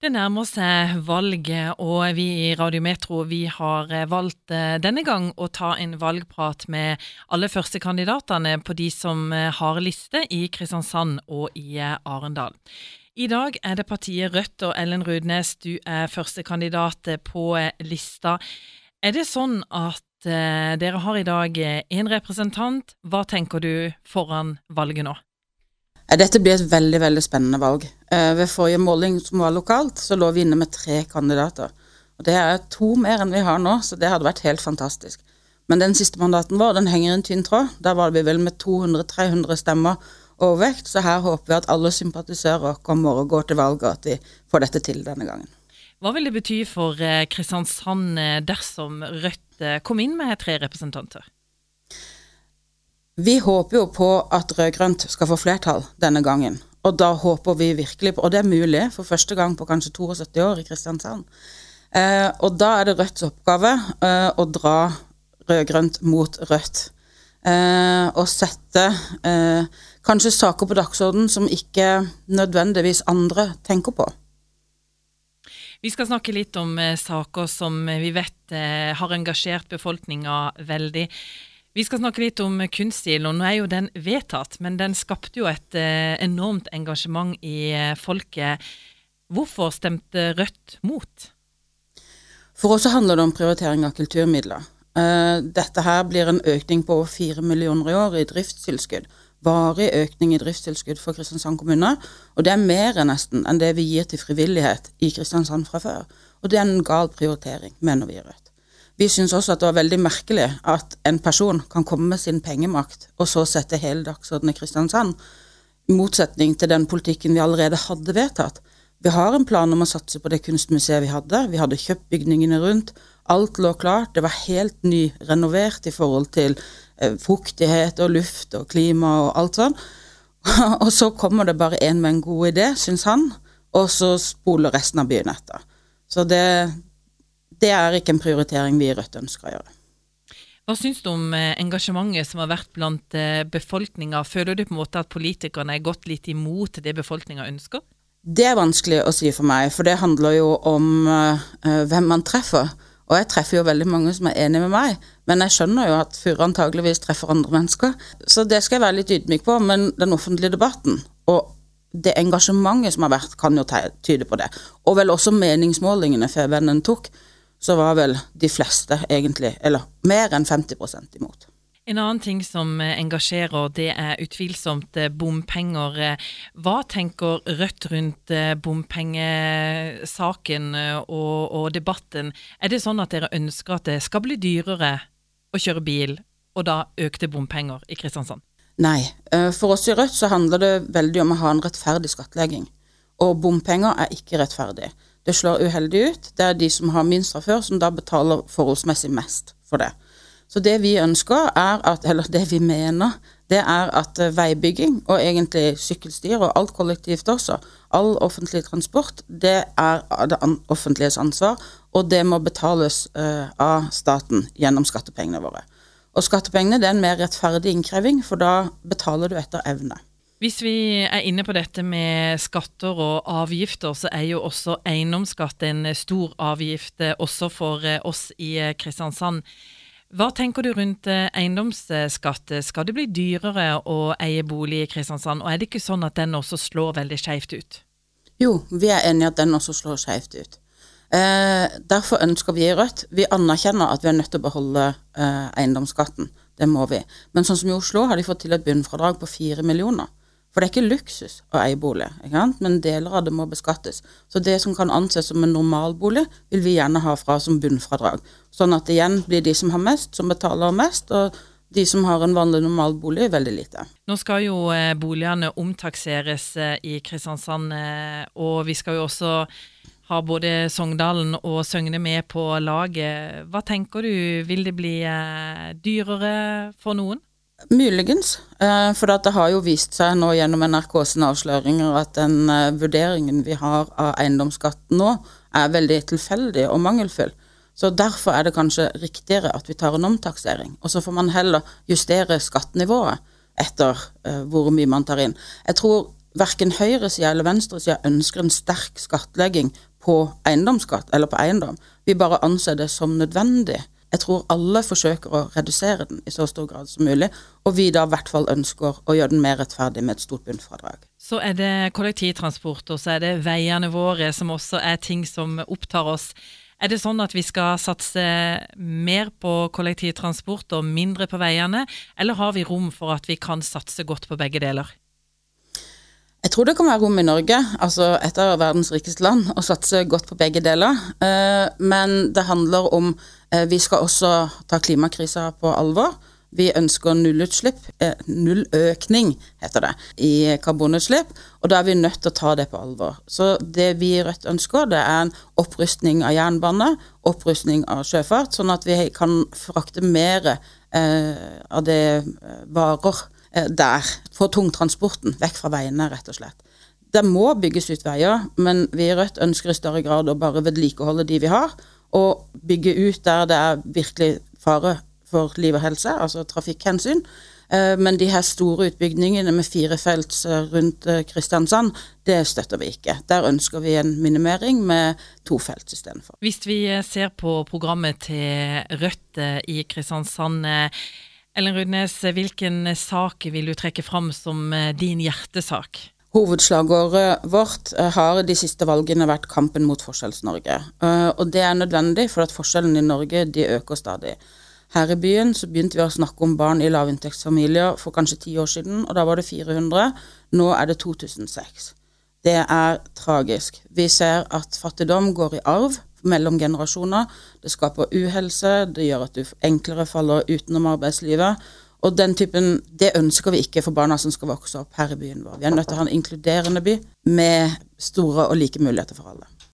Det nærmer seg valget, og vi i Radio Metro vi har eh, valgt eh, denne gang å ta en valgprat med alle førstekandidatene på de som eh, har liste i Kristiansand og i Arendal. I dag er det partiet Rødt og Ellen Rudnes, du er førstekandidat på lista. Er det sånn at dere har i dag én representant? Hva tenker du foran valget nå? Dette blir et veldig veldig spennende valg. Eh, ved forrige måling som var lokalt, så lå vi inne med tre kandidater. Og Det er to mer enn vi har nå, så det hadde vært helt fantastisk. Men den siste mandaten vår den henger i en tynn tråd. Der var vi vel med 200-300 stemmer overvekt, så her håper vi at alle sympatisører kommer og går til valg, og at vi får dette til denne gangen. Hva vil det bety for eh, Kristiansand eh, dersom Rødt kom inn med tre representanter? Vi håper jo på at rød-grønt skal få flertall denne gangen. Og da håper vi virkelig på Og det er mulig for første gang på kanskje 72 år i Kristiansand. Eh, og da er det Rødts oppgave eh, å dra rød-grønt mot rødt. Eh, og sette eh, kanskje saker på dagsorden som ikke nødvendigvis andre tenker på. Vi skal snakke litt om eh, saker som vi vet eh, har engasjert befolkninga veldig. Vi skal snakke litt om kunststil, og nå er jo den vedtatt, men den skapte jo et eh, enormt engasjement i eh, folket. Hvorfor stemte Rødt mot? For oss handler det om prioritering av kulturmidler. Uh, dette her blir en økning på over 4 millioner i år i driftstilskudd. Varig økning i driftstilskudd for Kristiansand kommune. Og det er mer nesten enn det vi gir til frivillighet i Kristiansand fra før. Og det er en gal prioritering, mener vi i Rødt. Vi syns også at det var veldig merkelig at en person kan komme med sin pengemakt og så sette hele dagsordenen i Kristiansand, i motsetning til den politikken vi allerede hadde vedtatt. Vi har en plan om å satse på det kunstmuseet vi hadde. Vi hadde kjøpt bygningene rundt. Alt lå klart. Det var helt nyrenovert i forhold til eh, fuktighet og luft og klima og alt sånn. og så kommer det bare en med en god idé, syns han, og så spoler resten av byen etter. Så det, det er ikke en prioritering vi i Rødt ønsker å gjøre. Hva syns du om eh, engasjementet som har vært blant eh, befolkninga? Føler du på en måte at politikerne er gått litt imot det befolkninga ønsker? Det er vanskelig å si for meg, for det handler jo om uh, hvem man treffer. Og jeg treffer jo veldig mange som er enig med meg, men jeg skjønner jo at Furre antageligvis treffer andre mennesker. Så det skal jeg være litt ydmyk på, men den offentlige debatten og det engasjementet som har vært, kan jo tyde på det. Og vel også meningsmålingene vennen tok så var vel de fleste egentlig, eller mer enn 50% imot. En annen ting som eh, engasjerer, det er utvilsomt eh, bompenger. Eh, hva tenker Rødt rundt bompengesaken og, og, debatten? Er det sånn at dere ønsker at det skal bli dyrere å kjøre bil, og da økte bompenger i Kristiansand? Nei. For oss i Rødt så handler det veldig om å ha en rettferdig skattlegging. Og bompenger er ikke rettferdig. Det slår uheldig ut. Det er de som har minst fra før, som da betaler forholdsmessig mest for det. Så det vi ønsker, er at, eller det vi mener, det er at eh, veibygging, og egentlig sykkelstier og alt kollektivt også, all offentlig transport, det er det offentliges ansvar, og det må betales uh, av staten gjennom skattepengene våre. Og skattepengene det er en mer rettferdig innkreving, for da betaler du etter evne. Hvis vi er inne på dette med skatter og avgifter, så er jo også eiendomsskatt en stor avgift eh, også for eh, oss i eh, Kristiansand. Hva tenker du rundt eiendomsskatt? Skal det bli dyrere å eie bolig i Kristiansand, og er det ikke sånn at den også slår veldig skjevt ut? Jo, vi er enig i at den også slår skjevt ut. Eh, derfor ønsker vi i Rødt Vi anerkjenner at vi er nødt til å beholde eh, eiendomsskatten. Det må vi. Men sånn som i Oslo har de fått til et bunnfradrag på fire millioner. For det er ikke luksus å eie bolig, men deler av det må beskattes. Så det som kan anses som en normalbolig, vil vi gjerne ha fra som bunnfradrag. Sånn at det igjen blir de som har mest, som betaler mest, og de som har en vanlig normal bolig, veldig lite. Nå skal jo eh, boligene omtakseres eh, i Kristiansand, eh, og vi skal jo også ha både Sogndalen og Søgne med på laget. Hva tenker du, vil det bli dyrere for noen? Muligens, eh, for det har jo vist seg nå gjennom NRKs avsløringer at den eh, vurderingen vi har av eiendomsskatten nå, er veldig tilfeldig og mangelfull. Så Derfor er det kanskje riktigere at vi tar en omtaksering. Og så får man heller justere skattenivået etter uh, hvor mye man tar inn. Jeg tror verken høyresida eller venstresida ønsker en sterk skattlegging på eiendomsskatt eller på eiendom. Vi bare anser det som nødvendig. Jeg tror alle forsøker å redusere den i så stor grad som mulig, og vi da i hvert fall ønsker å gjøre den mer rettferdig med et stort bunnfradrag. Så er det kollektivtransport, og så er det veiene våre som også er ting som opptar oss. Er det sånn at vi skal satse mer på kollektivtransport og mindre på veiene, eller har vi rom for at vi kan satse godt på begge deler? Jeg tror det kan være rom i Norge, altså et av verdens rikeste land, å satse godt på begge deler. Eh, men det handler om eh, Vi skal også ta klimakrisa på alvor. Vi ønsker nullutslipp, eh, nulløkning heter det, i karbonutslipp, og da er vi nødt til å ta det på alvor. Så det vi i Rødt ønsker, det er en opprustning av jernbane, opprustning av sjøfart, sånn at vi kan frakte mer av det varer der. For tungtransporten vekk fra veiene, rett og slett. Det må bygges ut veier, men vi i Rødt ønsker i større grad å bare vedlikeholde de vi har, og bygge ut der det er virkelig fare for liv og helse, altså trafikkhensyn. Eh, men de her store utbygningene med firefelts felt rundt eh, Kristiansand, det støtter vi ikke. Der ønsker vi en minimering med tofelts istedenfor. Hvis vi ser på programmet til Rødt i Kristiansand, Ellen Rudnes, hvilken sak vil du trekke fram som din hjertesak? Hovedslagåret vårt har de siste valgene vært kampen mot Forskjells-Norge. Og det er nødvendig, for at forskjellene i Norge de øker stadig. Her i byen så begynte vi å snakke om barn i lavinntektsfamilier for kanskje ti år siden, og da var det 400. Nå er det 2006. Det er tragisk. Vi ser at fattigdom går i arv mellom generasjoner. Det skaper uhelse, det gjør at du enklere faller utenom arbeidslivet. Og den typen, Det ønsker vi ikke for barna som skal vokse opp her i byen vår. Vi er nødt til å ha en inkluderende by med store og like muligheter for alle.